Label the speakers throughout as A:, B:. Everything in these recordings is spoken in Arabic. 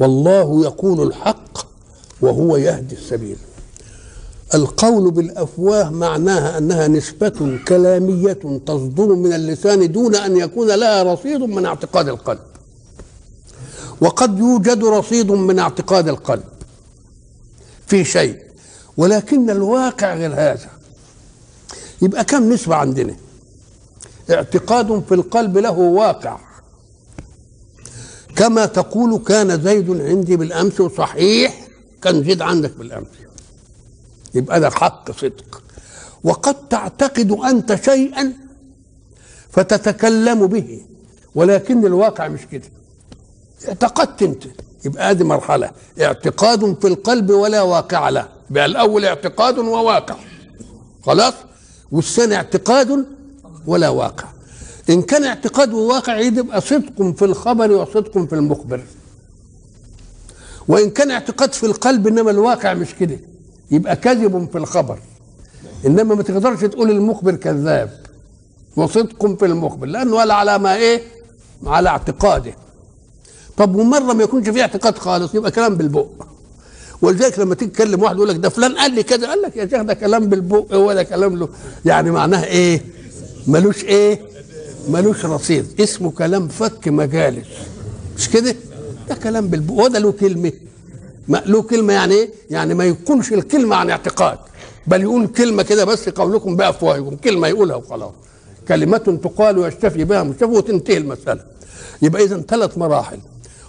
A: والله يقول الحق وهو يهدي السبيل. القول بالأفواه معناها أنها نسبة كلامية تصدر من اللسان دون أن يكون لها رصيد من اعتقاد القلب. وقد يوجد رصيد من اعتقاد القلب في شيء ولكن الواقع غير هذا. يبقى كم نسبة عندنا؟ اعتقاد في القلب له واقع. كما تقول كان زيد عندي بالأمس وصحيح كان زيد عندك بالأمس. يبقى ده حق صدق. وقد تعتقد أنت شيئا فتتكلم به ولكن الواقع مش كده. اعتقدت أنت. يبقى هذه مرحلة. اعتقاد في القلب ولا واقع له. يبقى الأول اعتقاد وواقع. خلاص؟ والثاني اعتقاد ولا واقع. إن كان اعتقاد وواقع يبقى صدق في الخبر وصدق في المخبر وإن كان اعتقاد في القلب إنما الواقع مش كده يبقى كذب في الخبر. إنما ما تقدرش تقول المخبر كذاب وصدق في المخبر لأنه ولا على ما إيه؟ على اعتقاده. طب ومرة ما يكونش فيه اعتقاد خالص يبقى كلام بالبق. ولذلك لما تيجي تكلم واحد يقول لك ده فلان قال لي كده قال لك يا شيخ ده كلام بالبق ولا كلام له يعني معناه إيه؟ ملوش إيه؟ ملوش رصيد. اسمه كلام فك مجالس. مش كده؟ ده كلام بالبق وده له كلمة. ما له كلمة يعني إيه؟ يعني ما يكونش الكلمة عن اعتقاد. بل يقول كلمة كده بس قولكم بأفواهكم. كلمة يقولها وخلاص. كلمة تقال ويشتفي بها مشتفي وتنتهي المسألة. يبقى إذا ثلاث مراحل.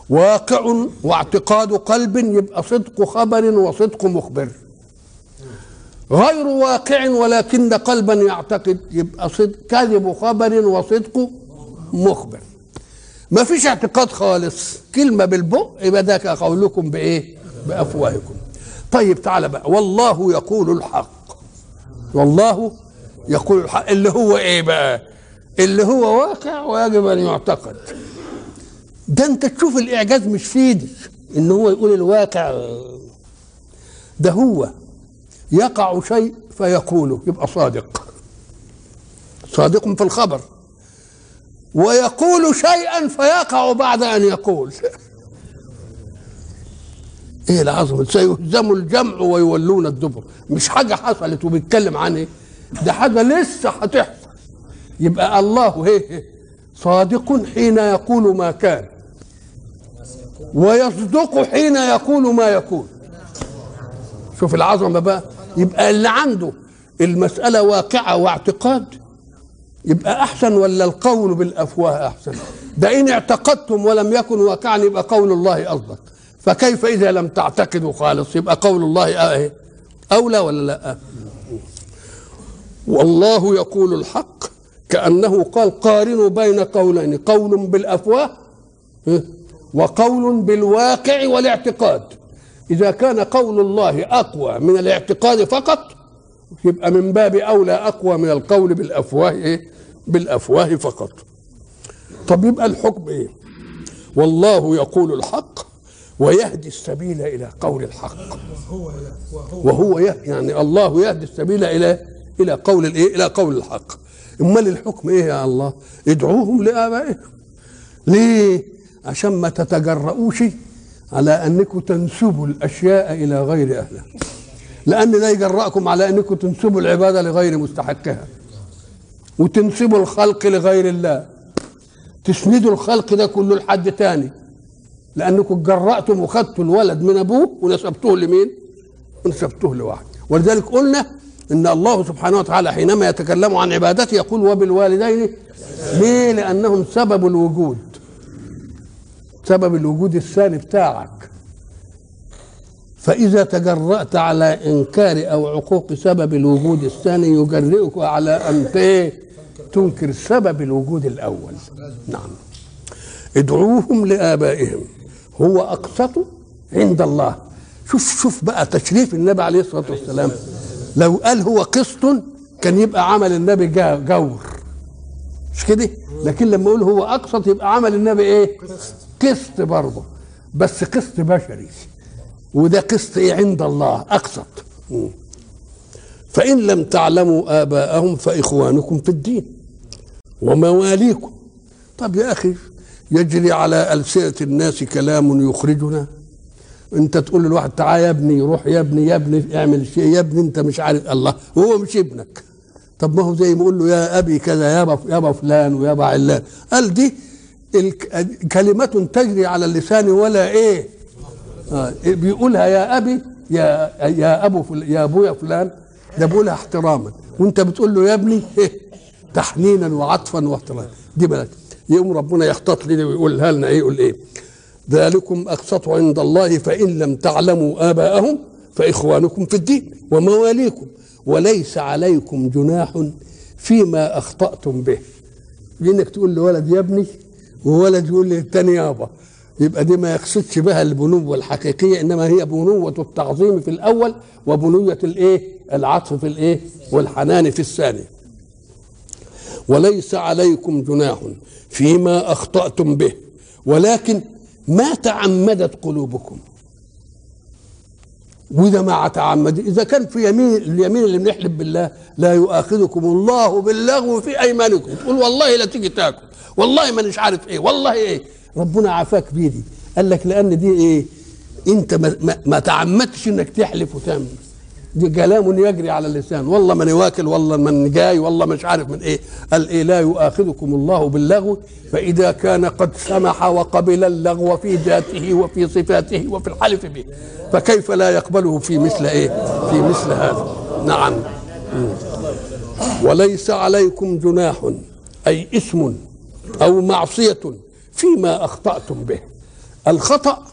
A: واقع واعتقاد قلب يبقى صدق خبر وصدق مخبر. غير واقع ولكن قلبا يعتقد يبقى صدق كذب خبر وصدق مخبر. ما فيش اعتقاد خالص. كلمة بالبق يبقى قولكم بإيه؟ بأفواهكم. طيب تعالى بقى. والله يقول الحق. والله يقول الحق. اللي هو إيه بقى؟ اللي هو واقع ويجب أن يعتقد. ده أنت تشوف الإعجاز مش في ايدي إن هو يقول الواقع. ده هو. يقع شيء فيقوله يبقى صادق. صادق في الخبر. ويقول شيئا فيقع بعد أن يقول. إيه العظمه سيهزم الجمع ويولون الدبر. مش حاجة حصلت وبيتكلم عن إيه؟ ده حاجة لسه هتحصل. يبقى الله هي صادق حين يقول ما كان. ويصدق حين يقول ما يكون شوف العظمة بقى. يبقى اللي عنده المسألة واقعة واعتقاد يبقى أحسن ولا القول بالأفواه أحسن؟ ده إن اعتقدتم ولم يكن واقعا يبقى قول الله قصدك. فكيف إذا لم تعتقدوا خالص؟ يبقى قول الله إيه؟ اولى ولا لا؟ والله يقول الحق كأنه قال قارنوا بين قولين قول بالأفواه وقول بالواقع والاعتقاد. إذا كان قول الله أقوى من الاعتقاد فقط يبقى من باب أولى أقوى من القول بالأفواه إيه بالأفواه فقط. طب يبقى الحكم إيه؟ والله يقول الحق ويهدي السبيل إلى قول الحق. وهو يعني الله يهدي السبيل إلى إلى قول الإيه؟ إلى قول الحق. أمال الحكم إيه يا الله؟ ادعوهم لآبائهم. ليه؟ عشان ما تتجرؤوش على أنكم تنسبوا الأشياء إلى غير أهلها. لأن ده يجرأكم على أنكم تنسبوا العبادة لغير مستحقها. وتنسبوا الخلق لغير الله. تسندوا الخلق ده كله لحد تاني. لأنكم اتجرأتم وخدتوا الولد من أبوه ونسبتوه لمين؟ ونسبتوه لواحد. ولذلك قلنا إن الله سبحانه وتعالى حينما يتكلم عن عبادته يقول وبالوالدين ليه؟ لأنهم سبب الوجود. سبب الوجود الثاني بتاعك. فإذا تجرأت على إنكار أو عقوق سبب الوجود الثاني يجرئك على أن تنكر سبب الوجود الأول. نعم. ادعوهم لآبائهم. هو أقسط عند الله. شوف شوف بقى تشريف النبي عليه الصلاة والسلام. لو قال هو قسط كان يبقى عمل النبي جور. مش كده؟ لكن لما يقول هو أقسط يبقى عمل النبي إيه؟ قسط برضه بس قسط بشري. وده قسط إيه؟ عند الله أقسط. فإن لم تعلموا آباءهم فإخوانكم في الدين ومواليكم. طب يا أخي يجري على ألسنة الناس كلام يخرجنا. أنت تقول للواحد تعال يا ابني روح يا ابني يا ابني اعمل شيء يا ابني أنت مش عارف. الله وهو مش ابنك. طب ما هو زي ما يقول له يا أبي كذا يابا يابا فلان ويابا علان. قال دي كلمة تجري على اللسان ولا إيه؟ آه بيقولها يا أبي يا يا فل يا أبويا فلان ده بيقولها احتراما. وأنت بتقول له يا ابني إيه تحنينا وعطفا واحتراما. دي بلد. يقوم ربنا يختط لنا ويقولها لنا إيه يقول إيه؟ ذلكم أقسط عند الله فإن لم تعلموا آباءهم فإخوانكم في الدين ومواليكم. وليس عليكم جناح فيما أخطأتم به. انك تقول لولد يا ابني وولد يقول للتاني يابا. يبقى دي ما يقصدش بها البنوة الحقيقية إنما هي بنوة التعظيم في الأول وبنوة الإيه؟ العطف في الإيه؟ والحنان في الثاني وليس عليكم جناح فيما أخطأتم به ولكن ما تعمدت قلوبكم. وإذا ما تعمد إذا كان في يمين اليمين اللي بنحلف بالله لا يؤاخذكم الله باللغو في أيمانكم. تقول والله لا تيجي تاكل والله ما مش عارف إيه والله إيه. ربنا عافاك بيدي. قال لك لأن دي إيه؟ أنت ما, ما, تعمدتش إنك تحلف وتعمل كلام يجري على اللسان. والله من واكل والله من جاي والله مش عارف من إيه. قال إيه لا يؤاخذكم الله باللغو فإذا كان قد سمح وقبل اللغو في ذاته وفي صفاته وفي الحلف به. فكيف لا يقبله في مثل إيه؟ في مثل هذا. نعم. وليس عليكم جناح أي اسم أو معصية فيما أخطأتم به. الخطأ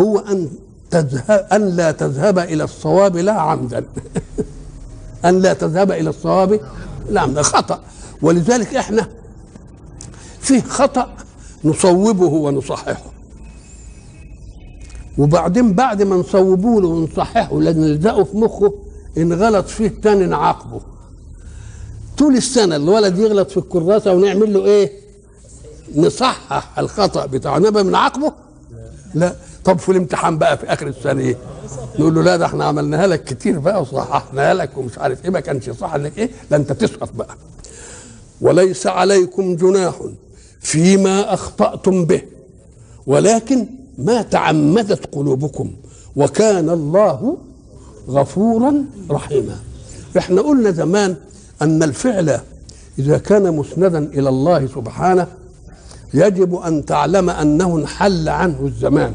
A: هو أن تذهب أن لا تذهب إلى الصواب لا عمدا. أن لا تذهب إلى الصواب لا عمدا. خطأ. ولذلك إحنا فيه خطأ نصوبه ونصححه. وبعدين بعد ما نصوبه له ونصححه لازم نلزقه في مخه ان غلط فيه تاني نعاقبه. طول السنة الولد يغلط في الكراسة ونعمل له إيه؟ نصحح الخطأ بتاعه. نبقى بنعاقبه؟ لا. طب في الامتحان بقى في آخر السنة إيه؟ نقول له لا ده إحنا عملناها لك كتير بقى وصححناها لك ومش عارف إيه ما كانش صح لك إيه؟ لا أنت تسقط بقى. وليس عليكم جناح فيما أخطأتم به ولكن ما تعمدت قلوبكم وكان الله غفورا رحيما. إحنا قلنا زمان أن الفعل إذا كان مسندا إلى الله سبحانه يجب أن تعلم أنه انحل عنه الزمان.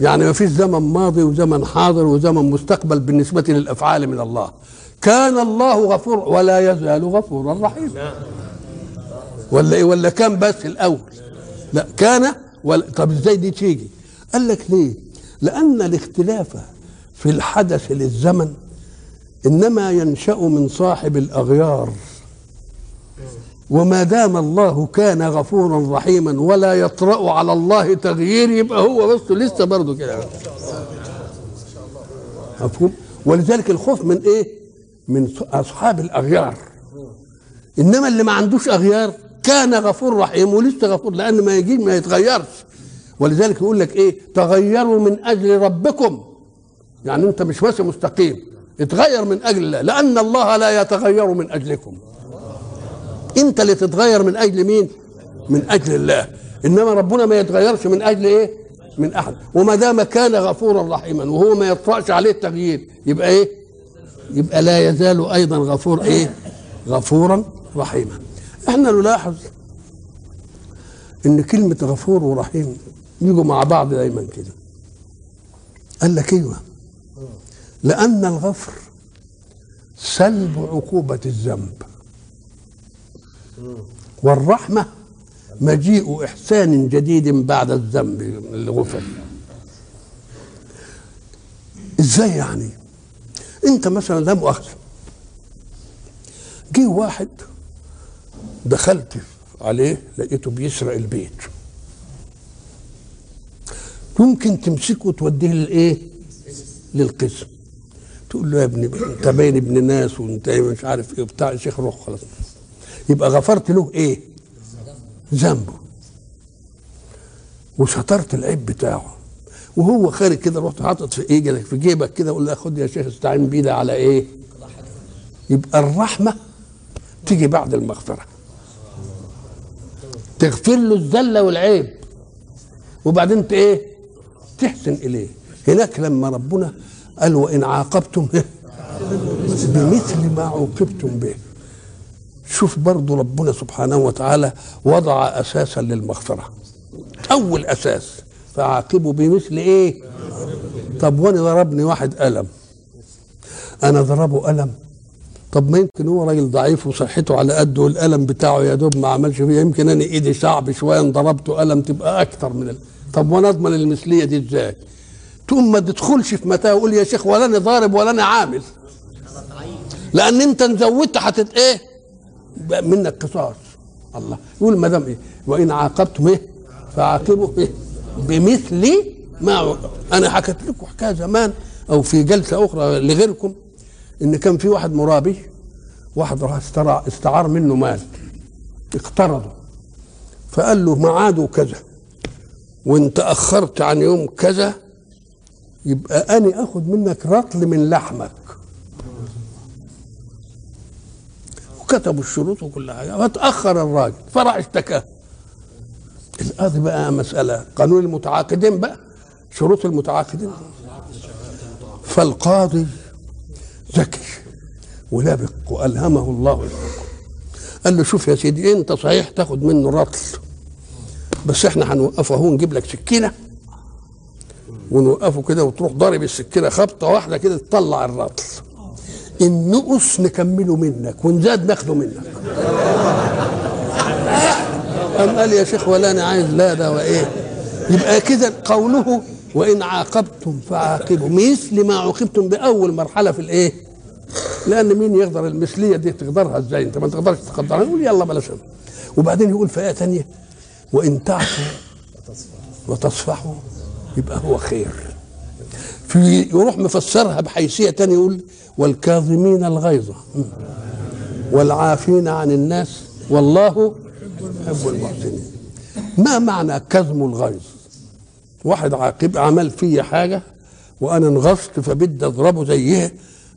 A: يعني ما فيش زمن ماضي وزمن حاضر وزمن مستقبل بالنسبة للأفعال من الله. كان الله غفور ولا يزال غفورا رحيما ولا إيه؟ ولا كان بس الأول. لا كان ولا طب إزاي دي تيجي؟ قال لك ليه؟ لأن الاختلاف في الحدث للزمن إنما ينشأ من صاحب الأغيار. وما دام الله كان غفورا رحيما ولا يطرأ على الله تغيير يبقى هو بس لسه برضه كده. مفهوم؟ ولذلك الخوف من إيه؟ من أصحاب الأغيار. إنما اللي ما عندوش أغيار كان غفور رحيم ولسه غفور لأن ما يجي ما يتغيرش. ولذلك يقول لك إيه؟ تغيروا من أجل ربكم. يعني أنت مش ماشي مستقيم اتغير من أجل الله لأن الله لا يتغير من أجلكم. انت اللي تتغير من أجل مين؟ من أجل الله. انما ربنا ما يتغيرش من أجل إيه؟ من احد. وما دام كان غفورا رحيما وهو ما يطرأش عليه التغيير يبقى إيه؟ يبقى لا يزال أيضا غفور إيه؟ غفورا رحيما. إحنا نلاحظ ان كلمة غفور ورحيم يجوا مع بعض دايما كده. قال لك أيوه. لأن الغفر سلب عقوبة الذنب. والرحمة مجيء إحسان جديد بعد الذنب اللي غفر إزاي يعني؟ أنت مثلا لا مؤاخذة جه واحد دخلت عليه لقيته بيسرق البيت. ممكن تمسكه وتوديه للإيه؟ للقسم. تقول له يا ابني أنت باين ابن ناس وأنت مش عارف إيه بتاع يا شيخ روح خلاص. يبقى غفرت له إيه؟ ذنبه. وسترت العيب بتاعه. وهو خارج كده رحت حاطط في إيه؟ في جيبك كده وقول له خد يا شيخ استعين بيه ده على إيه؟ يبقى الرحمة تيجي بعد المغفرة. تغفر له الذله والعيب. وبعدين إيه؟ تحسن إليه. هناك لما ربنا قال وإن عاقبتم بمثل ما عوقبتم به. شوف برضو ربنا سبحانه وتعالى وضع أساسا للمغفرة. أول أساس فعاقبوا بمثل إيه؟ طب وأنا ضربني واحد قلم. أنا ضربه قلم. طب ما يمكن هو راجل ضعيف وصحته على قده والقلم بتاعه يا دوب ما عملش فيه يمكن أنا إيدي صعب شوية ضربته قلم تبقى أكتر من ال... طب وأنا أضمن المثلية دي إزاي؟ تقوم ما تدخلش في متى وقول يا شيخ ولا أنا ضارب ولا أنا عامل. لأن أنت إن زودت هتت إيه؟ منك قصاص الله يقول ما دام إيه؟ وإن عاقبتم إيه؟ فعاقبوا إيه؟ بمثل ما أنا حكيت لكم حكاية زمان أو في جلسة أخرى لغيركم إن كان في واحد مرابي واحد راح استعار منه مال اقترضه فقال له ميعاده كذا وانت اخرت عن يوم كذا يبقى أنا اخد منك رطل من لحمك وكتبوا الشروط وكل حاجة فتاخر الراجل فراح اشتكاه القاضي بقى مسألة قانون المتعاقدين بقى شروط المتعاقدين. فالقاضي ذكي ولبق وألهمه الله الحكم. قال له شوف يا سيدي أنت صحيح تاخد منه رطل بس إحنا هنوقفه اهو نجيب لك سكينة ونوقفه كده وتروح ضارب السكينة خبطة واحدة كده تطلع الرطل. النقص نكمله منك ونزاد ناخده منك. قام قال يا شيخ ولا أنا عايز لا ده وإيه؟ يبقى كده قوله وإن عاقبتم فعاقبوا مثل ما عوقبتم بأول مرحلة في الإيه؟ لأن مين يقدر المثلية دي؟ تقدرها إزاي؟ أنت ما تقدرش تقدرها. يقول يلا بلاش وبعدين يقول في إيه ثانية وان تعفوا وتصفحوا يبقى هو خير. يروح مفسرها بحيثية ثانية يقول والكاظمين الغيظ. والعافين عن الناس. والله يحب المحسنين. ما معنى كظم الغيظ؟ واحد عاقب عمل في حاجة وأنا انغصت فبدي أضربه زيه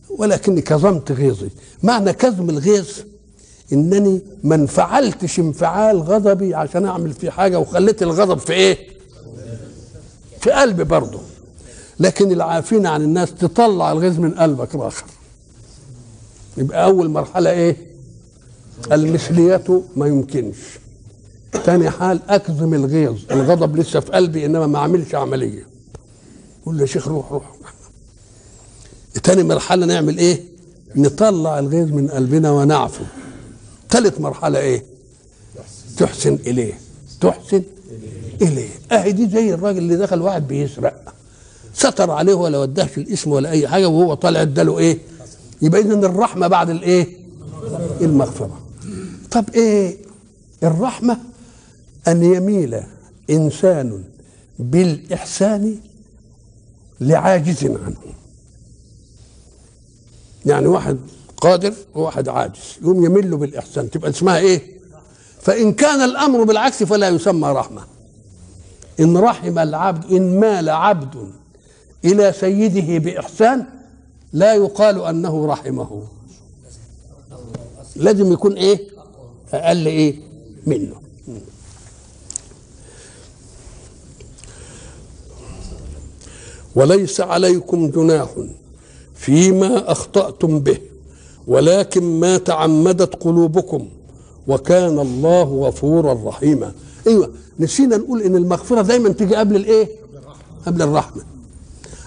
A: ولكني كظمت غيظي. معنى كظم الغيظ إنني ما انفعلتش انفعال غضبي عشان أعمل فيه حاجة وخليت الغضب في إيه؟ في قلبي برضه. لكن العافين عن الناس تطلع الغيظ من قلبك الآخر. يبقى أول مرحلة إيه؟ المثلية ما يمكنش. تاني حال أكظم الغيظ الغضب لسه في قلبي إنما ما اعملش عملية. قول له يا شيخ روح روح. تاني مرحلة نعمل إيه؟ نطلع الغيظ من قلبنا ونعفو. ثالث مرحلة إيه؟ تحسن إليه. تحسن إليه. أهي دي زي الراجل اللي دخل واحد بيسرق. ستر عليه ولا وداهش الإسم ولا أي حاجة وهو طالع اداله إيه؟ يبقى اذا الرحمة بعد الإيه؟ المغفرة. طب إيه؟ الرحمة أن يميل إنسان بالإحسان لعاجز عنه. يعني واحد قادر وواحد عاجز يقوم يميل له بالإحسان تبقى اسمها إيه؟ فإن كان الأمر بالعكس فلا يسمى رحمة. إن رحم العبد إن مال عبد إلى سيده بإحسان لا يقال أنه رحمه. لازم يكون إيه؟ أقل إيه؟ منه. وليس عليكم جناح فيما أخطأتم به ولكن ما تعمدت قلوبكم وكان الله غفورا رحيما. أيوه نسينا نقول إن المغفرة دايما تيجي قبل الإيه؟ قبل الرحمة.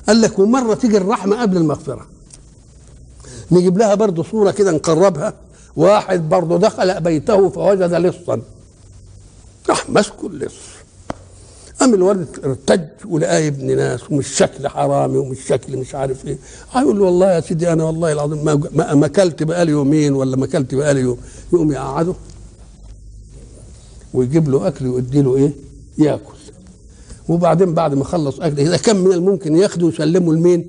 A: قال لك ومرة تيجي الرحمة قبل المغفرة. نجيب لها برضه صورة كده نقربها. واحد برضه دخل بيته فوجد لصا. راح مسكه اللص قام الولد ارتج ولقاه ابن ناس ومش شكل حرامي ومش شكل مش عارف إيه. هيقول له والله يا سيدي أنا والله العظيم ما, ما أكلت بقالي يومين ولا ما أكلت بقالي يوم. يقوم يقعده ويجيب له أكل ويدي له إيه؟ يأكل. وبعدين بعد ما خلص أكل إذا كان من الممكن ياخده ويسلمه لمين؟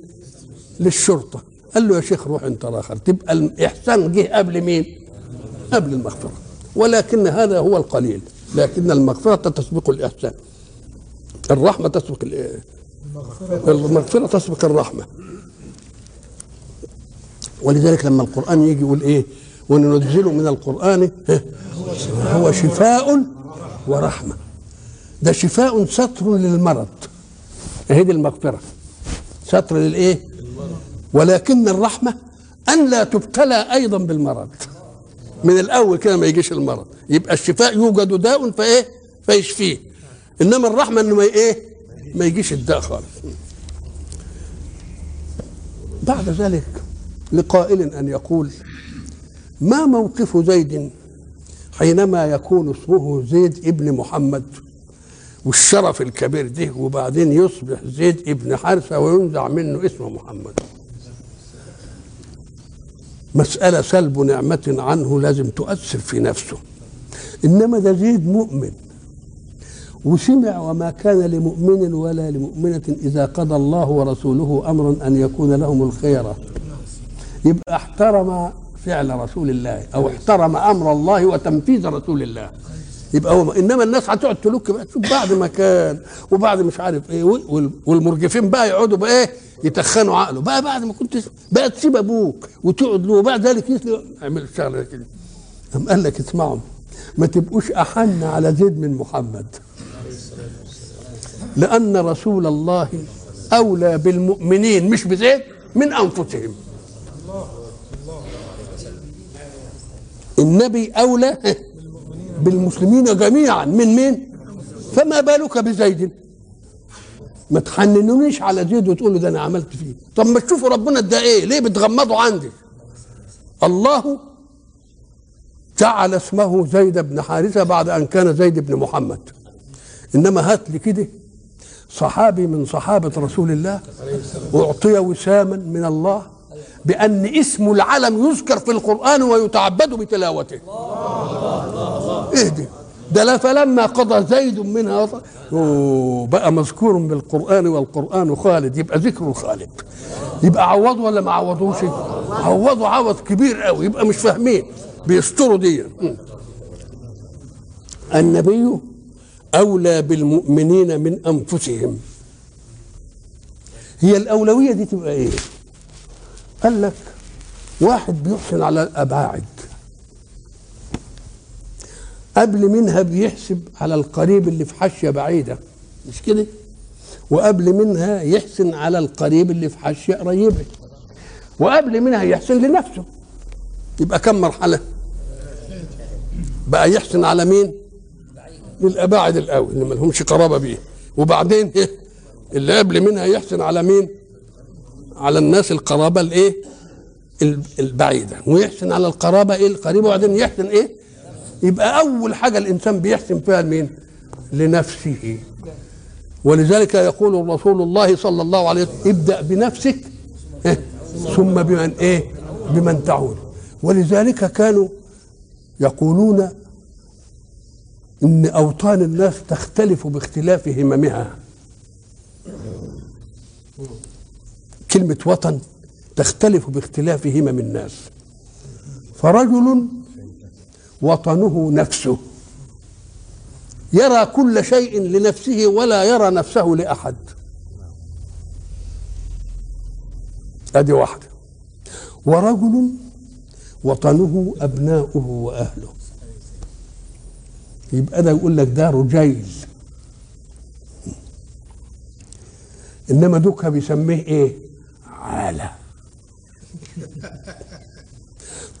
A: للشرطة. قال له يا شيخ روح أنت راخر تبقى الإحسان جه قبل مين؟ قبل المغفرة. ولكن هذا هو القليل. لكن المغفرة تسبق الإحسان. الرحمة تسبق ال- المغفرة تسبق الرحمة. ولذلك لما القرآن يجي يقول إيه؟ وننزل من القرآن هو شفاء ورحمة. ده شفاء ستر للمرض. اهي دي المغفرة. ستر للإيه؟ ولكن الرحمة أن لا تبتلى أيضا بالمرض. من الأول كده ما يجيش المرض. يبقى الشفاء يوجد داء فإيه؟ فيشفيه. إنما الرحمة إنه ما إيه؟ ما يجيش الداء خالص. بعد ذلك لقائل أن يقول ما موقف زيد حينما يكون اسمه زيد ابن محمد؟ والشرف الكبير ده وبعدين يصبح زيد ابن حارثة وينزع منه اسم محمد. مسألة سلب نعمة عنه لازم تؤثر في نفسه. إنما ده زيد مؤمن. وسمع وما كان لمؤمن ولا لمؤمنة إذا قضى الله ورسوله أمرا أن يكون لهم الخيرة يبقى احترم فعل رسول الله أو احترم أمر الله وتنفيذ رسول الله. يبقى هو إنما الناس هتقعد تلوك بقى تشوف بعد ما كان وبعد مش عارف إيه وال- والمرجفين بقى يقعدوا بقى إيه يتخنوا عقله. بقى بعد ما كنت بقى تسيب أبوك وتقعد له وبعد ذلك يسلم. اعمل الشغله كده. قام قال لك اسمعوا ما تبقوش أحن على زيد من محمد. لأن رسول الله أولى بالمؤمنين مش بزيد من أنفسهم. النبي أولى بالمسلمين جميعا. من مين؟ فما بالك بزيد؟ ما تحننونيش على زيد وتقولوا ده أنا عملت فيه. طب ما تشوفوا ربنا ده إيه؟ ليه بتغمضوا عندي؟ الله جعل اسمه زيد بن حارثة بعد أن كان زيد بن محمد. إنما هات لي كده صحابي من صحابة رسول الله اعطي وساما من الله بأن اسم العلم يذكر في القرآن ويتعبد بتلاوته. اهدي. ده لا فلما قضى زيد منها وطر بقى مذكور بالقرآن والقرآن خالد يبقى ذكره خالد. يبقى عوضوا ولا ما عوضوش؟ عوضوا عوض كبير قوي يبقى مش فاهمين. بيستروا دي. النبي أولى بالمؤمنين من أنفسهم. هي الأولوية دي تبقى إيه؟ قال لك واحد بيحسن على الاباعد قبل منها بيحسب على القريب اللي في حاشية بعيدة مش كده؟ وقبل منها يحسن على القريب اللي في حاشية قريبة وقبل منها يحسن لنفسه. يبقى كم مرحلة؟ بقى يحسن على مين؟ للأباعد الأول اللي ما لهمش قرابة بيه. وبعدين إيه؟ اللي قبل منها يحسن على مين؟ على الناس القرابة الإيه؟ ال- البعيدة. ويحسن على القرابة إيه؟ القريبه وبعدين يحسن إيه؟ يبقى أول حاجة الإنسان بيحسن فيها لمين؟ لنفسه. ولذلك يقول رسول الله صلى الله عليه وسلم ابدأ بنفسك؟ ثم بمن إيه؟ بمن تعود. ولذلك كانوا يقولون إن أوطان الناس تختلف باختلاف هممها. كلمة وطن تختلف باختلاف همم الناس. فرجل وطنه نفسه. يرى كل شيء لنفسه ولا يرى نفسه لأحد. أدي واحدة ورجل وطنه أبناؤه وأهله. يبقى ده يقول لك ده رجيل إنما دوكا بيسميه إيه؟ عالة.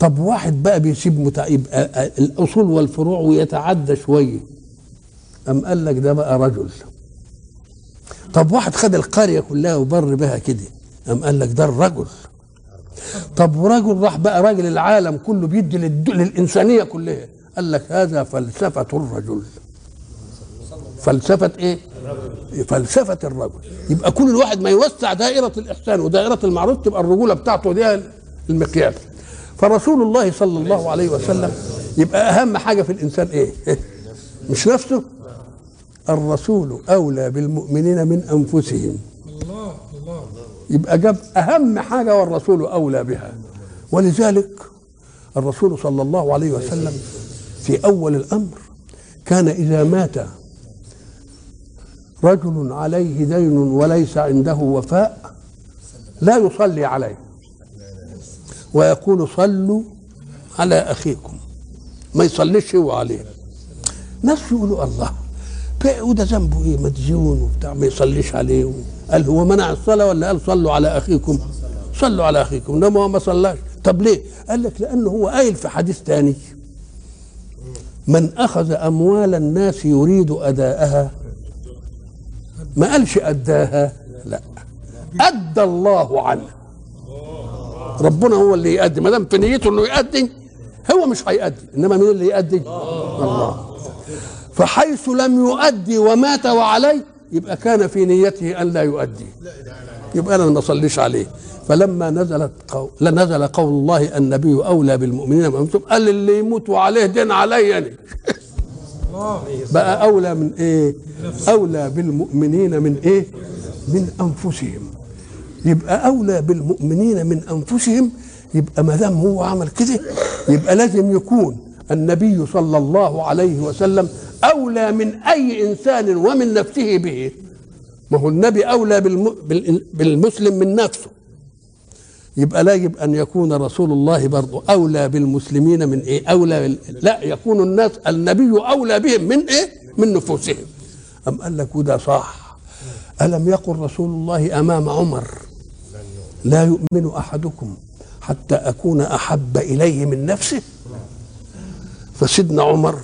A: طب واحد بقى بيسيب متع... يبقى الأصول والفروع ويتعدى شوية. أم قال لك ده بقى رجل. طب واحد خد القرية كلها وبر بها كده. أم قال لك ده الرجل. طب ورجل راح بقى راجل العالم كله بيدي. للإنسانية كلها. قال لك هذا فلسفة الرجل. فلسفة إيه؟ فلسفة الرجل. يبقى كل الواحد ما يوسع دائرة الإحسان ودائرة المعروف تبقى الرجولة بتاعته دي المقياس. فرسول الله صلى الله عليه وسلم يبقى أهم حاجة في الإنسان إيه, إيه؟ مش نفسه. الرسول أولى بالمؤمنين من
B: أنفسهم.
A: يبقى جاب أهم حاجة والرسول أولى بها. ولذلك الرسول صلى الله عليه وسلم في أول الأمر كان إذا مات رجل عليه دين وليس عنده وفاء لا يصلي عليه. ويقول صلوا على أخيكم. ما يصليش هو عليه. ناس يقولوا الله وده ذنبه إيه؟ مديون وبتاع ما يصليش عليه قال هو منع الصلاة ولا قال صلوا على أخيكم؟ صلوا على أخيكم. انما هو ما صلاش. طب ليه؟ قال لك لأنه هو قايل في حديث ثاني من أخذ أموال الناس يريد أداءها. ما قالش أداها لا. أدى الله عنه. ربنا هو اللي يؤدي ما دام في نيته إنه يؤدي هو مش هيؤدي إنما مين اللي يؤدي الله. فحيث لم يؤدي ومات وعليه يبقى كان في نيته أن لا يؤدي. يبقى أنا ما اصليش عليه. فلما نزلت قول نزل قول الله النبي أولى بالمؤمنين من أنفسهم قال اللي يموت وعليه دين علي أنا. بقى أولى من إيه؟ أولى بالمؤمنين من إيه؟ من أنفسهم. يبقى أولى بالمؤمنين من أنفسهم يبقى ما دام هو عمل كده يبقى لازم يكون النبي صلى الله عليه وسلم أولى من أي إنسان ومن نفسه به. ما هو النبي أولى بالم... بال- بالمسلم من نفسه. يبقى لا يجب أن يكون رسول الله برضه أولى بالمسلمين من إيه؟ أولى. لا يكون الناس النبي أولى بهم من إيه؟ من نفوسهم. أم قال لك وده صح. ألم يقل رسول الله أمام عمر؟ لا يؤمن أحدكم حتى أكون أحب إليه من نفسه. فسيدنا عمر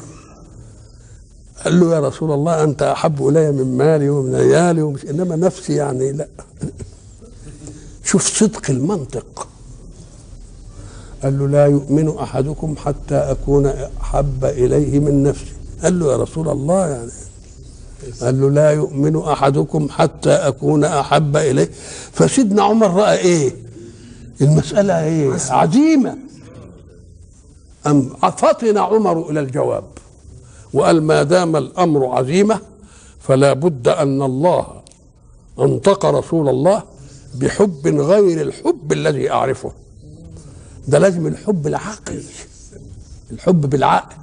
A: قال له يا رسول الله أنت أحب إلي من مالي ومن عيالي ومش إنما نفسي يعني لا. شوف صدق المنطق. قال له لا يؤمن أحدكم حتى أكون أحب إليه من نفسي. قال له يا رسول الله يعني قال له لا يؤمن أحدكم حتى أكون أحب إليه. فسيدنا عمر رأى إيه؟ المسألة إيه؟ عزيمه أم فطن عمر إلى الجواب وقال ما دام الأمر عزيمة فلا بد أن الله أنطق رسول الله بحب غير الحب الذي أعرفه. ده لازم الحب العقلي الحب بالعقل.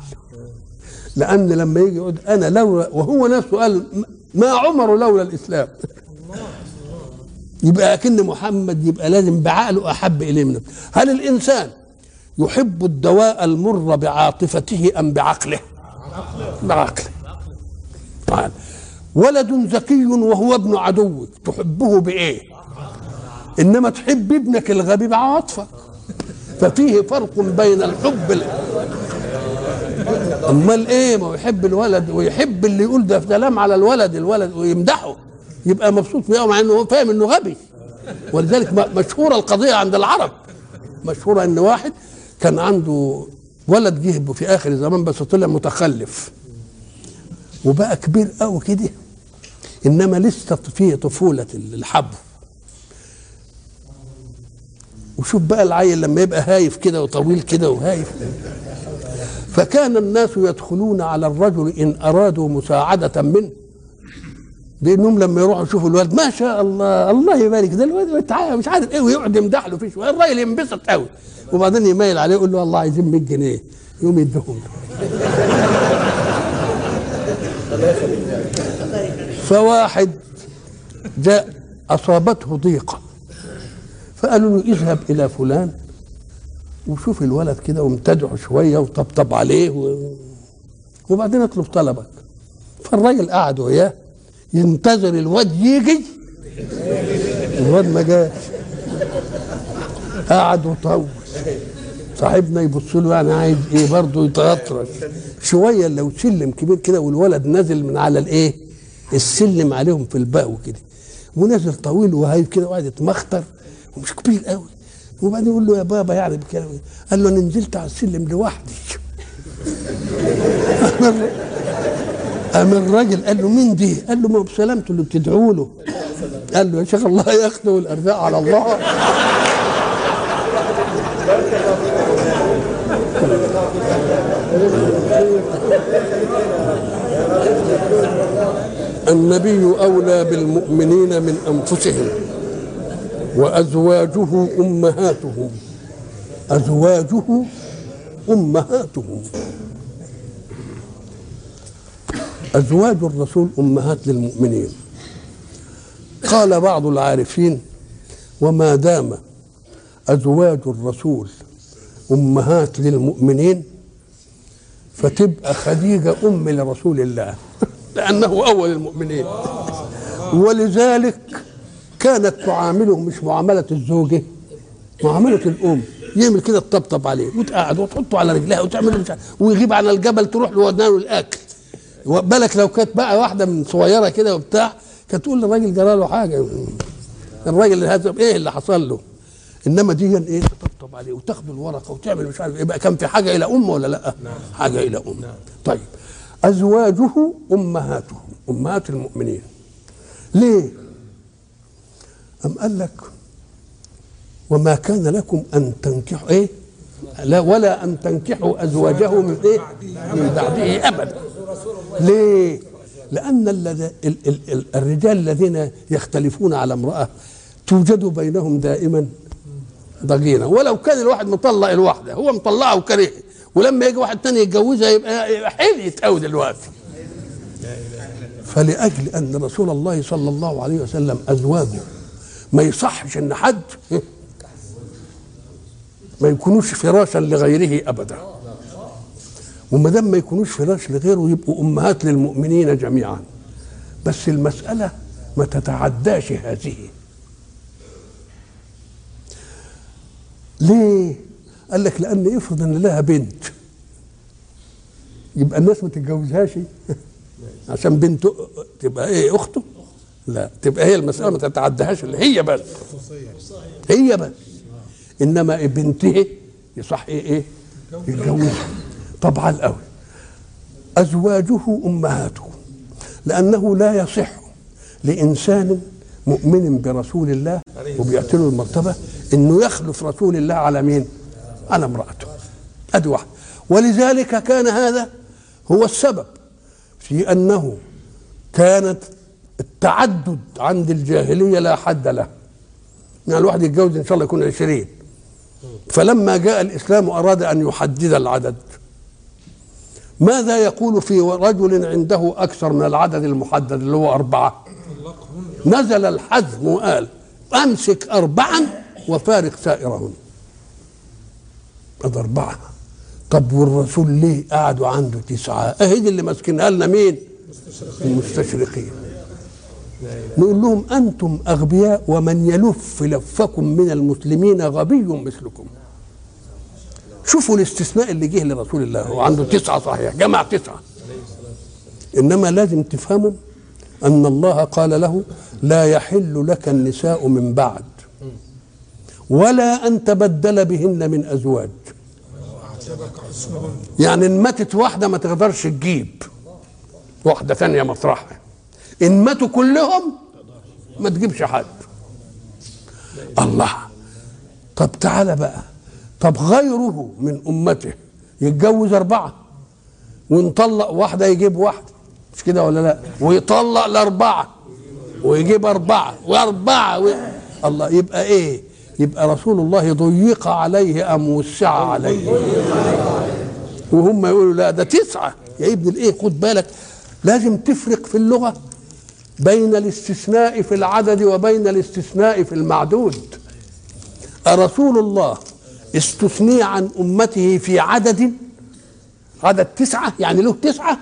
A: لأن لما يجي يقول أنا لولا وهو نفسه قال ما عمر لولا الإسلام. يبقى أكن محمد يبقى لازم بعقله أحب إليه من نفسه. هل الإنسان يحب الدواء المر بعاطفته أم بعقله؟ بعقله. تعال. ولد ذكي وهو ابن عدوك تحبه بإيه؟ إنما تحب ابنك الغبي بعواطفك ففيه فرق بين الحب ال... أمال إيه؟ ما يحب الولد ويحب اللي يقول ده كلام على الولد الولد ويمدحه. يبقى مبسوط بيه مع إنه فاهم إنه غبي. ولذلك مشهورة القضية عند العرب. مشهورة إن واحد كان عنده ولد جه في آخر الزمان بس طلع متخلف. وبقى كبير قوي كده. إنما لسه فيه طفولة الحب. وشوف بقى العيل لما يبقى هايف كده وطويل كده وهايف. فكان الناس يدخلون على الرجل إن أرادوا مساعدة منه. بانهم لما يروحوا يشوفوا الولد ما شاء الله الله يبارك. ده الولد مش عارف إيه ويقعد يمدح له فيه شوية. الراجل ينبسط قوي وبعدين يميل عليه يقول له والله عايزين 100 جنيه. يقوم يديهم. له فواحد جاء أصابته ضيقة. فقالوا له اذهب إلى فلان. وشوف الولد كده وامتدعه شوية وطبطب عليه و... وبعدين اطلب طلبك. فالراجل قعد وياه ينتظر الواد يجي. الواد ما جاش. قعد وطول. صاحبنا يبص له يعني عايز إيه برضه يتغطرش شوية لو سلم كبير كده والولد نازل من على الإيه؟ السلم عليهم في الباء كده ونازل طويل وهايف كده وقاعد يتمخطر ومش كبير قوي. وبعدين يقول له يا بابا يعني بكلام. قال له أنا نزلت على السلم لوحدي. قام الراجل. قال له مين دي؟ قال له ما هو بسلامته اللي بتدعوا له. قال له يا شيخ الله ياخده والارزاق على الله. النبي أولى بالمؤمنين من أنفسهم. وأزواجه أمهاتهم. أزواجه أمهاتهم. أزواج الرسول أمهات للمؤمنين. قال بعض العارفين وما دام أزواج الرسول أمهات للمؤمنين فتبقى خديجة أم لرسول الله لأنه أول المؤمنين. ولذلك كانت تعامله مش معاملة الزوجة معاملة الأم يعمل كده تطبطب عليه وتقعد وتحطه على رجلها وتعمل مش ويغيب على الجبل تروح له له الأكل بالك لو كانت بقى واحدة من صغيرة كده وبتاع كانت تقول للراجل جرى له حاجة الراجل هذا إيه اللي حصل له إنما دي إيه تطبطب عليه وتاخد الورقة وتعمل مش عارف يبقى كان في حاجة إلى أم ولا لأ؟ نعم. حاجة إلى أم نعم. طيب أزواجه أمهاته أمهات المؤمنين ليه؟ أم قال لك وما كان لكم أن تنكحوا إيه؟ لا ولا أن تنكحوا أزواجه من إيه؟ من بعده أبدا ليه؟ لأن ال ال الرجال الذين يختلفون على امرأة توجد بينهم دائما ضغينة ولو كان الواحد مطلق الواحدة هو مطلقها وكريه ولما يجي واحد تاني يتجوزها يبقى, يبقى قوي دلوقتي فلأجل أن رسول الله صلى الله عليه وسلم أزواجه ما يصحش أن حد ما يكونوش فراشا لغيره أبدا. وما دام ما يكونوش فراش لغيره يبقوا أمهات للمؤمنين جميعا. بس المسألة ما تتعداش هذه. ليه؟ قال لك لأن افرض أن لها بنت. يبقى الناس ما تتجوزهاش. عشان بنته تبقى إيه أخته؟ لا. تبقى هي المسألة ما تتعداهاش اللي هي بس. هي بس. إنما بنته يصح إيه إيه؟ يتجوزها طبعا قوي. أزواجه أمهاته. لأنه لا يصح لإنسان مؤمن برسول الله وبيعطي المرتبه إنه يخلف رسول الله على مين؟ على امرأته. ادي واحد ولذلك كان هذا هو السبب في أنه كانت التعدد عند الجاهلية لا حد له. يعني الواحد يتجوز إن شاء الله يكون عشرين. فلما جاء الإسلام اراد أن يحدد العدد ماذا يقول في رجل عنده أكثر من العدد المحدد اللي هو أربعة؟ نزل الحزم وقال أمسك اربعا وفارق سائرهن. هذا أربعة. طب والرسول ليه قعدوا عنده تسعة؟ أهي دي اللي ماسكينها لنا مين؟ المستشرقين. نقول لهم أنتم أغبياء ومن يلف لفكم من المسلمين غبي مثلكم. شوفوا الاستثناء اللي جه لرسول الله هو عنده تسعة صحيح جمع تسعة. إنما لازم تفهموا أن الله قال له لا يحل لك النساء من بعد ولا أن تبدل بهن من أزواج. يعني إن ماتت واحدة ما تقدرش تجيب واحدة ثانية مطرحها ان ماتوا كلهم ما تجيبش حد. الله. طب تعالى بقى. طب غيره من أمته يتجوز أربعة ونطلق واحدة يجيب واحدة. مش كده ولا لا؟ ويطلق الاربعه ويجيب أربعة وأربعة و... الله. يبقى إيه؟ يبقى رسول الله ضيق عليه أم وسع عليه. وهم يقولوا لا ده تسعة. يا ابن الإيه؟ خد بالك. لازم تفرق في اللغة. بين الاستثناء في العدد وبين الاستثناء في المعدود. أرسول الله استثني عن أمته في عدد عدد تسعة يعني له تسعة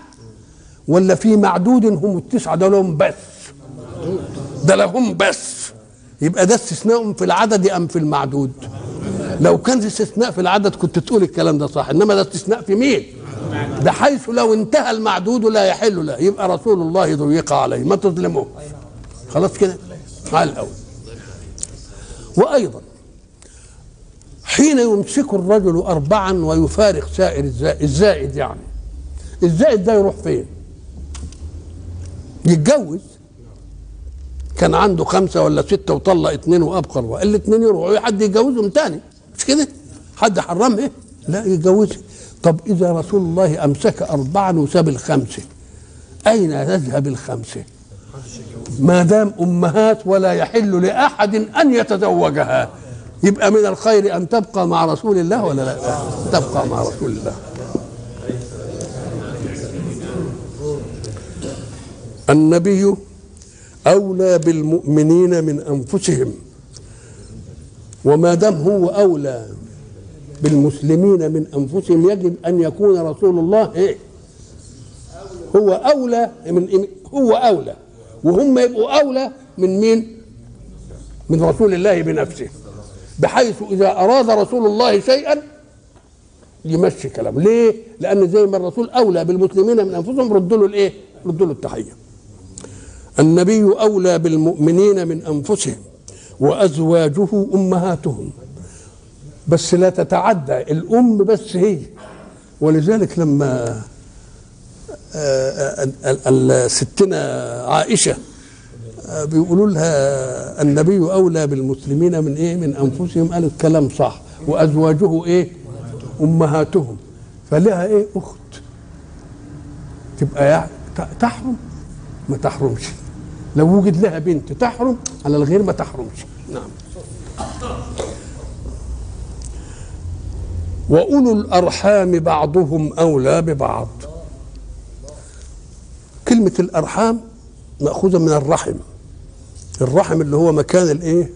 A: ولا في معدود هم التسعة؟ ده لهم بس. ده لهم بس. يبقى ده استثناء في العدد أم في المعدود؟ لو كان استثناء في العدد كنت تقول الكلام ده صح إنما ده استثناء في مين؟ بحيث لو انتهى المعدود لا يحل له يبقى رسول الله ضيق عليه ما تظلموه. خلاص كده؟ على الأول. وأيضا حين يمسك الرجل أربعا ويفارق سائر الزائد, الزائد يعني الزائد ده يروح فين؟ يتجوز. كان عنده خمسة ولا ستة وطلق اتنين وأبقر الاثنين يروحوا حد يتجوزهم تاني. كده؟ حد حرمه إيه لا يتجوزها. طب إذا رسول الله أمسك أربعا وساب الخمسة أين تذهب الخمسة؟ ما دام أمهات ولا يحل لأحد أن يتزوجها. يبقى من الخير أن تبقى مع رسول الله ولا لا؟ تبقى مع رسول الله. النبي أولى بالمؤمنين من أنفسهم. وما دام هو أولى بالمسلمين من أنفسهم يجب أن يكون رسول الله إيه؟ هو أولى من هو أولى. وهم يبقوا أولى من مين؟ من رسول الله بنفسه. بحيث إذا أراد رسول الله شيئا يمشي كلامه. ليه؟ لأن زي ما الرسول أولى بالمسلمين من أنفسهم ردوا له الإيه؟ ردوا له التحية. النبي أولى بالمؤمنين من أنفسهم. وأزواجه أمهاتهم. بس لا تتعدى الأم بس هي. ولذلك لما ستنا عائشة بيقولوا لها النبي أولى بالمسلمين من إيه؟ من أنفسهم. قالت كلام صح. وأزواجه إيه؟ أمهاتهم. فلها إيه؟ أخت. تبقى يعني تحرم؟ ما تحرمش. لو وجد لها بنت تحرم على الغير ما تحرمش. نعم. وأولو الأرحام بعضهم أولى ببعض. كلمة الأرحام مأخوذة من الرحم. الرحم اللي هو مكان الإيه؟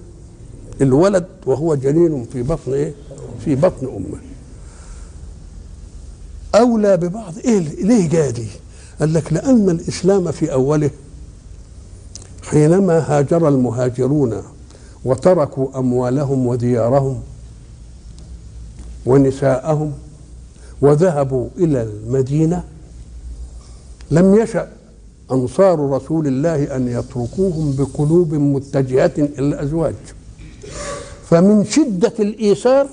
A: الولد وهو جنين في بطن إيه؟ في بطن أمه. أولى ببعض. إيه ليه جاء دي؟ قال لك لأن الإسلام في أوله حينما هاجر المهاجرون وتركوا أموالهم وديارهم ونساءهم وذهبوا إلى المدينة لم يشأ أنصار رسول الله أن يتركوهم بقلوب متجهة إلى الأزواج. فمن شدة الإيثار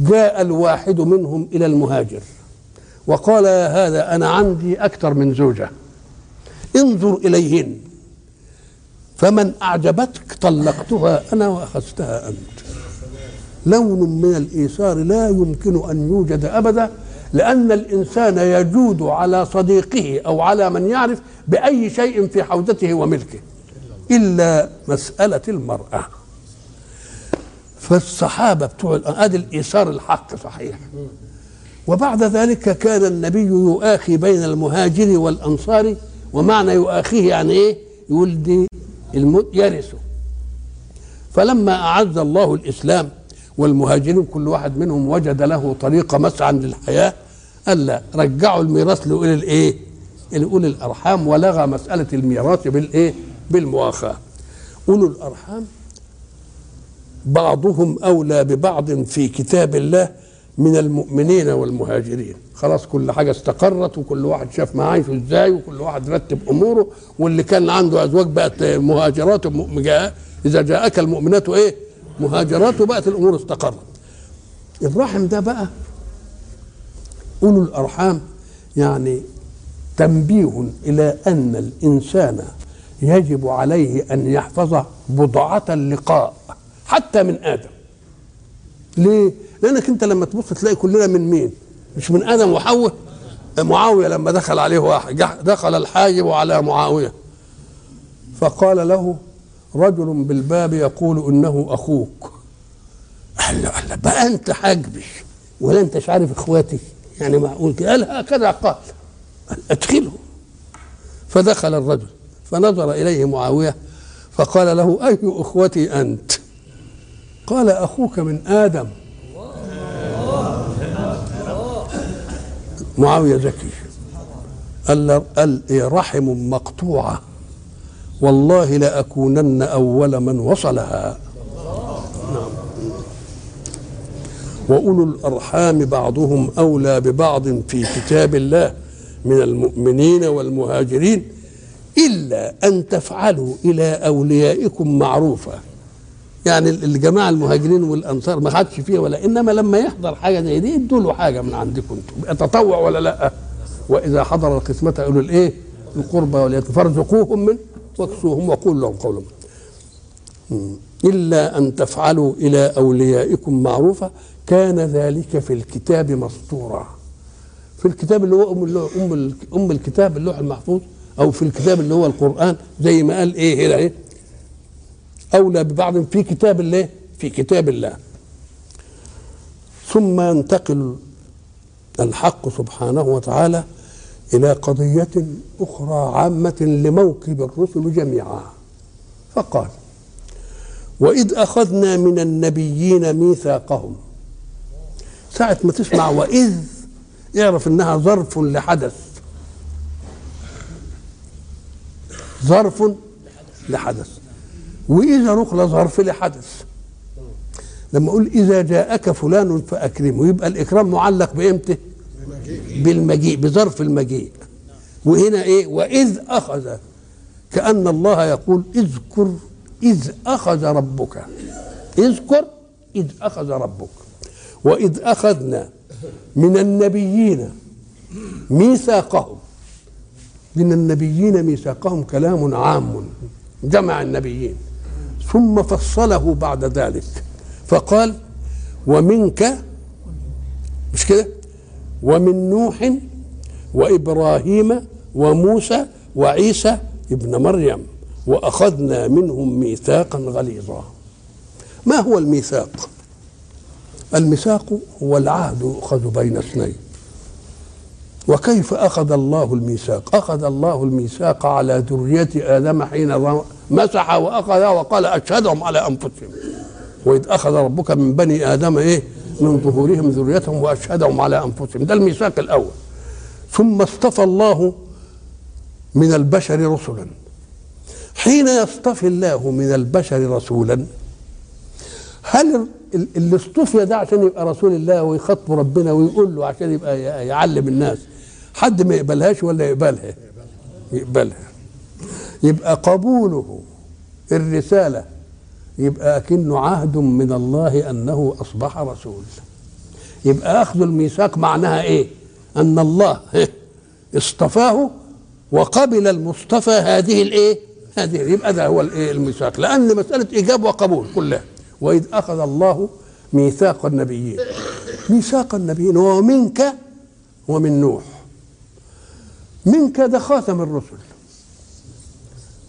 A: جاء الواحد منهم إلى المهاجر وقال يا هذا أنا عندي أكثر من زوجة. انظر إليهن. فمن أعجبتك طلقتها أنا وأخذتها أنت. لون من الايثار لا يمكن أن يوجد أبدا لأن الإنسان يجود على صديقه أو على من يعرف بأي شيء في حوزته وملكه إلا مسألة المرأة. فالصحابة بتوع ادي الإيثار الحق صحيح. وبعد ذلك كان النبي يؤاخي بين المهاجر والأنصار ومعنى يؤاخيه يعني إيه يقول دي الموت يرثه فلما أعز الله الإسلام والمهاجرين كل واحد منهم وجد له طريقه مسعى للحياة قال لا رجعوا الميراث لأولي الإيه؟ لأولي الأرحام ولغى مسألة الميراث بالإيه؟ بالمؤاخاة. أولو الأرحام بعضهم أولى ببعض في كتاب الله من المؤمنين والمهاجرين. خلاص كل حاجة استقرت وكل واحد شاف معايشه إزاي وكل واحد رتب أموره واللي كان عنده أزواج بقت مهاجرات إذا جاءك المؤمنات إيه؟ مهاجرات وبقت الأمور استقرت. الرحم ده بقى أولو الأرحام يعني تنبيه إلى أن الإنسان يجب عليه أن يحفظ بضعة اللقاء حتى من آدم. ليه؟ لأنك أنت لما تبص تلاقي كلنا من مين؟ مش من آدم وحواء؟ معاوية لما دخل عليه واحد دخل الحاجب على معاوية. فقال له رجل بالباب يقول إنه أخوك. قال له قال له بقى أنت حاجبي ولا أنت عارف إخواتي؟ يعني معقول قال هكذا قال أدخله. فدخل الرجل فنظر إليه معاوية فقال له أي إخوتي أنت؟ قال أخوك من آدم. معاوية ذكي قال قال رحم مقطوعة. والله لأكونن أول من وصلها. نعم. وأولو الأرحام بعضهم أولى ببعض في كتاب الله من المؤمنين والمهاجرين إلا أن تفعلوا إلى أوليائكم معروفا يعني الجماعة المهاجرين والأنصار ما حدش فيها ولا إنما لما يحضر حاجة زي دي ادوا له حاجة من عندكم. أنتم تطوع ولا لأ؟ وإذا حضر القسمة يقولوا الإيه؟ القربى واليتيم فارزقوهم من واكسوهم وقول لهم قولا إلا أن تفعلوا إلى أوليائكم معروفا كان ذلك في الكتاب مسطورا. في الكتاب اللي هو أم, أم, أم الكتاب اللوح المحفوظ أو في الكتاب اللي هو القرآن زي ما قال إيه؟ هنا إيه؟ أولى ببعض في كتاب الله في كتاب الله. ثم ينتقل الحق سبحانه وتعالى إلى قضية أخرى عامة لموكب الرسل جميعا. فقال وإذ أخذنا من النبيين ميثاقهم. ساعة ما تسمع وإذ اعرف إنها ظرف لحدث. ظرف لحدث. وإذا نقل ظرف لحدث. لما أقول إذا جاءك فلان فأكرمه يبقى الإكرام معلق بإمتى؟ بالمجيء بظرف المجيء. وهنا إيه؟ وإذ أخذ كأن الله يقول اذكر إذ أخذ ربك. اذكر إذ أخذ ربك. وإذ أخذنا من النبيين ميثاقهم. من النبيين ميثاقهم كلام عام. جمع النبيين. ثم فصله بعد ذلك. فقال ومنك مش كده؟ ومن نوح وإبراهيم وموسى وعيسى ابن مريم وأخذنا منهم ميثاقا غليظا. ما هو الميثاق؟ الميثاق هو العهد يؤخذ بين اثنين. وكيف أخذ الله الميثاق؟ أخذ الله الميثاق على ذرية آدم حين مسح وأخذ وقال أشهدهم على أنفسهم. وإذ أخذ ربك من بني آدم إيه؟ من ظهورهم ذريتهم وأشهدهم على أنفسهم. ده الميثاق الأول. ثم اصطفى الله من البشر رسلا. حين يصطفي الله من البشر رسولا هل اللي اصطفي ده عشان يبقى رسول الله ويخاطب ربنا ويقول له عشان يبقى يعلم الناس حد ما يقبلهاش ولا يقبلها؟ يقبلها. يبقى قبوله الرسالة يبقى أكنه عهد من الله أنه أصبح رسول. يبقى أخذ الميثاق معناها إيه؟ أن الله اصطفاه وقبل المصطفى هذه الإيه؟ هذه. يبقى ده هو الإيه؟ الميثاق. لأن مسألة إيجاب وقبول كلها. وإذ أخذ الله ميثاق النبيين. ميثاق النبيين ومنك ومن نوح. منك ده خاتم الرسل.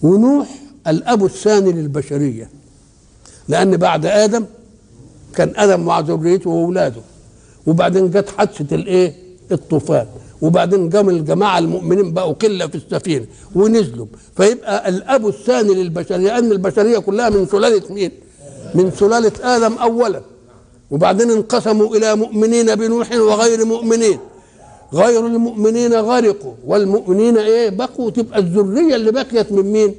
A: ونوح الأب الثاني للبشرية لأن بعد آدم كان آدم مع ذريته وأولاده وبعدين جت حادثة الإيه؟ الطوفان وبعدين قام الجماعة المؤمنين بقوا قلة في السفينة ونزلوا فيبقى الأب الثاني للبشرية لأن البشرية كلها من سلالة مين؟ من سلالة آدم أولا وبعدين انقسموا إلى مؤمنين بنوح وغير مؤمنين غير المؤمنين غرقوا. والمؤمنين إيه؟ بقوا تبقى الذرية اللي بقيت من مين؟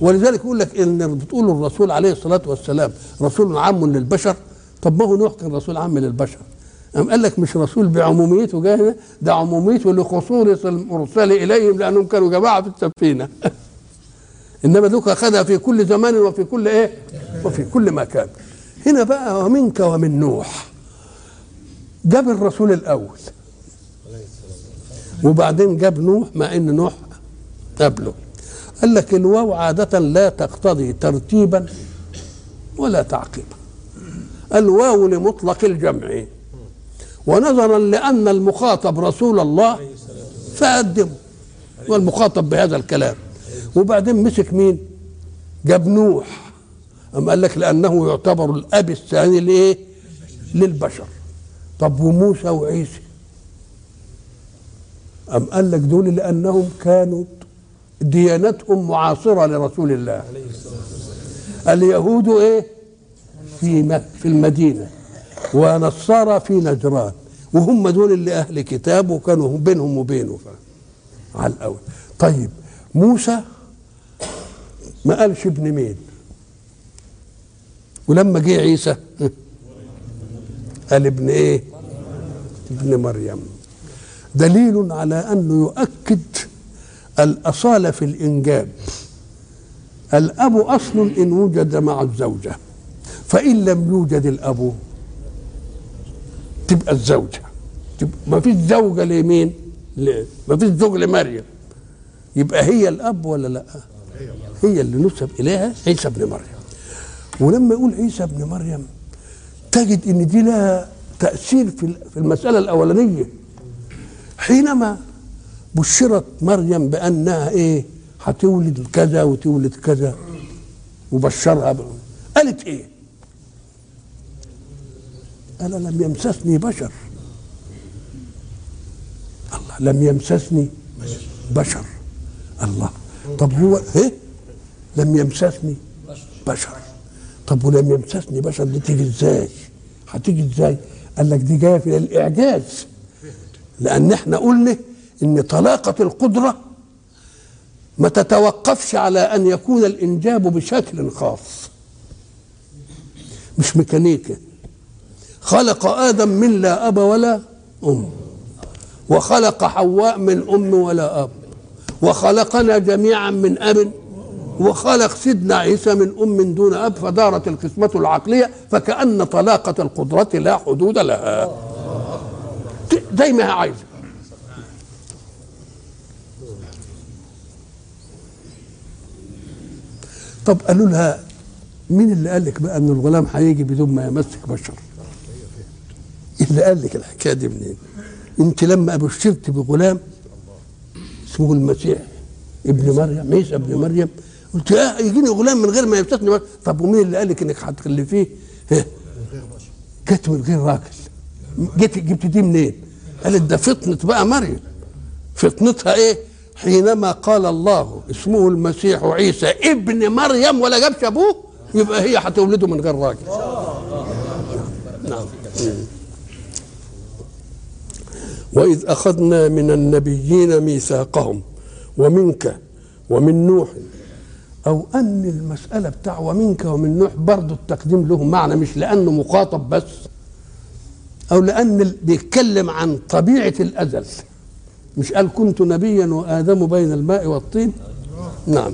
A: ولذلك يقول لك إن بتقول الرسول عليه الصلاة والسلام رسول عام للبشر؟ طب ما هو نوح كان رسول عام للبشر. أم قال لك مش رسول بعموميته جاي ده عموميته لخصوص المرسل إليهم لأنهم كانوا جماعة في السفينة. إنما دوك أخذها في كل زمان وفي كل إيه؟ وفي كل مكان. هنا بقى ومنك ومن نوح. جاب الرسول الأول. وبعدين جاب نوح مع إن نوح قبله قال لك الواو عادة لا تقتضي ترتيبا ولا تعقيبا. الواو لمطلق الجمع. ونظرا لأن المخاطب رسول الله فقدمه. والمخاطب بهذا الكلام. وبعدين مسك مين؟ جاب نوح. أم قال لك لأنه يعتبر الأب الثاني لإيه؟ للبشر. طب وموسى وعيسى؟ أم قال لك دول لأنهم كانوا ديانتهم معاصرة لرسول الله. اليهود إيه؟ في في المدينة ونصارى في نجران وهم دول اللي أهل كتاب وكانوا بينهم وبينه. على الأول. طيب موسى ما قالش ابن مين؟ ولما جه عيسى قال ابن إيه؟ ابن مريم. دليل على أنه يؤكد الاصاله في الإنجاب. الأب أصل إن وجد مع الزوجة فإن لم يوجد الأب تبقى الزوجة. تبقى ما فيش زوجة لمين؟ ما فيش زوج لمريم. يبقى هي الأب ولا لأ؟ هي اللي نسب إليها عيسى ابن مريم. ولما يقول عيسى ابن مريم تجد إن دي لها تأثير في المسألة الأولانية. حينما بشرت مريم بأنها إيه؟ هتولد كذا وتولد كذا. وبشرها ب... قالت إيه؟ قال لم يمسسني بشر. الله لم يمسسني بشر. الله طب هو إيه؟ لم يمسسني بشر. طب ولم يمسسني بشر دي تيجي إزاي؟ هتيجي إزاي؟ قال لك دي جاية في الإعجاز. لأن إحنا قلنا إن طلاقة القدرة ما تتوقفش على أن يكون الإنجاب بشكل خاص. مش ميكانيكا. خلق آدم من لا أب ولا أم. وخلق حواء من أم ولا أب. وخلقنا جميعا من أب. وخلق سيدنا عيسى من أم دون أب فدارت القسمة العقلية فكأن طلاقة القدرة لا حدود لها. زي ما هي عايزه طب قالوا لها مين اللي قال لك بقى ان الغلام هيجي بدون ما يمسك بشر؟ اللي قال لك الحكاية دي منين؟ أنت لما بشرت بغلام اسمه المسيح ابن مريم عيسى ابن مريم قلت آه يجيني غلام من غير ما يمسكني طب ومين اللي قال لك إنك هتخلفيه جت من غير راجل جيت جبت دي منين؟ قالت ده فطنة بقى مريم. فطنتها إيه؟ حينما قال الله اسمه المسيح عيسى ابن مريم ولا جابش أبوه؟ يبقى هي هتولده من غير راجل. نعم. وإذ أخذنا من النبيين ميثاقهم ومنك ومن نوح. أو أن المسألة بتاع ومنك ومن نوح برضه التقديم له معنى مش لأنه مخاطب بس. أو لأن بيتكلم عن طبيعة الأزل. مش قال كنت نبيا وآدم بين الماء والطين؟ نعم.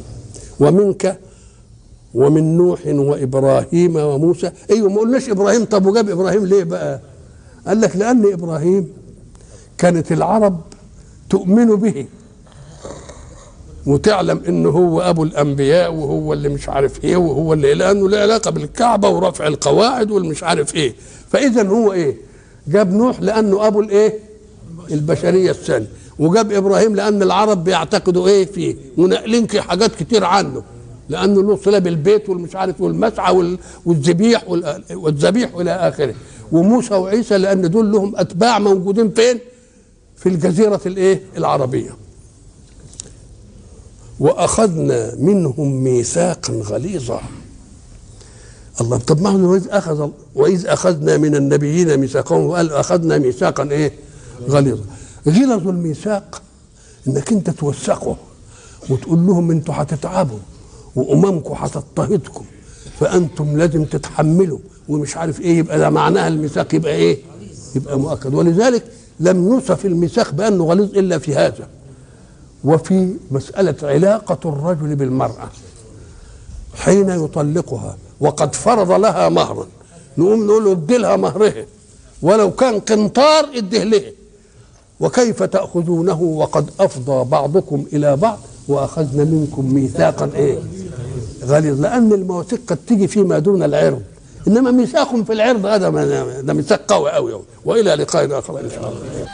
A: ومنك ومن نوح وإبراهيم وموسى. أيوة ما قلناش إبراهيم. طب وجاب إبراهيم ليه بقى؟ قال لك لأن إبراهيم كانت العرب تؤمن به. وتعلم إنه هو أبو الأنبياء وهو اللي مش عارف إيه وهو اللي لأنه له علاقة بالكعبة ورفع القواعد والمش عارف إيه. فاذا هو إيه؟ جاب نوح لأنه أبو الإيه البشرية الثانية وجاب إبراهيم لأن العرب بيعتقدوا إيه فيه ونقلين حاجات كتير عنه لأنه له صله بالبيت والمش عارف والمسعى والذبيح والذبيح إلى آخره وموسى وعيسى لأن دول لهم أتباع موجودين فين؟ في الجزيرة الإيه؟ العربية. وأخذنا منهم ميثاقا غليظا. الله طب ما هو واذ اخذ وإذ أخذنا من النبيين ميثاقهم وقال أخذنا ميثاقا إيه؟ غليظا. غلظ الميثاق إنك أنت توثقه وتقول لهم أنتوا هتتعبوا وأممكم هتضطهدكم فأنتم لازم تتحملوا ومش عارف إيه يبقى ده معناها الميثاق يبقى إيه؟ يبقى مؤكد ولذلك لم يوصف الميثاق بأنه غليظ إلا في هذا وفي مسألة علاقة الرجل بالمرأة حين يطلقها وقد فرض لها مهرا نقوم نقول له ادي لها مهرها ولو كان قنطار اديه لها وكيف تأخذونه وقد أفضى بعضكم إلى بعض وأخذنا منكم ميثاقا إيه؟ غليظ. لأن المواثيق قد تيجي فيما دون العرض. إنما ميثاق في العرض هذا ده ميثاق قوي قوي وإلى لقاء آخر إن شاء الله.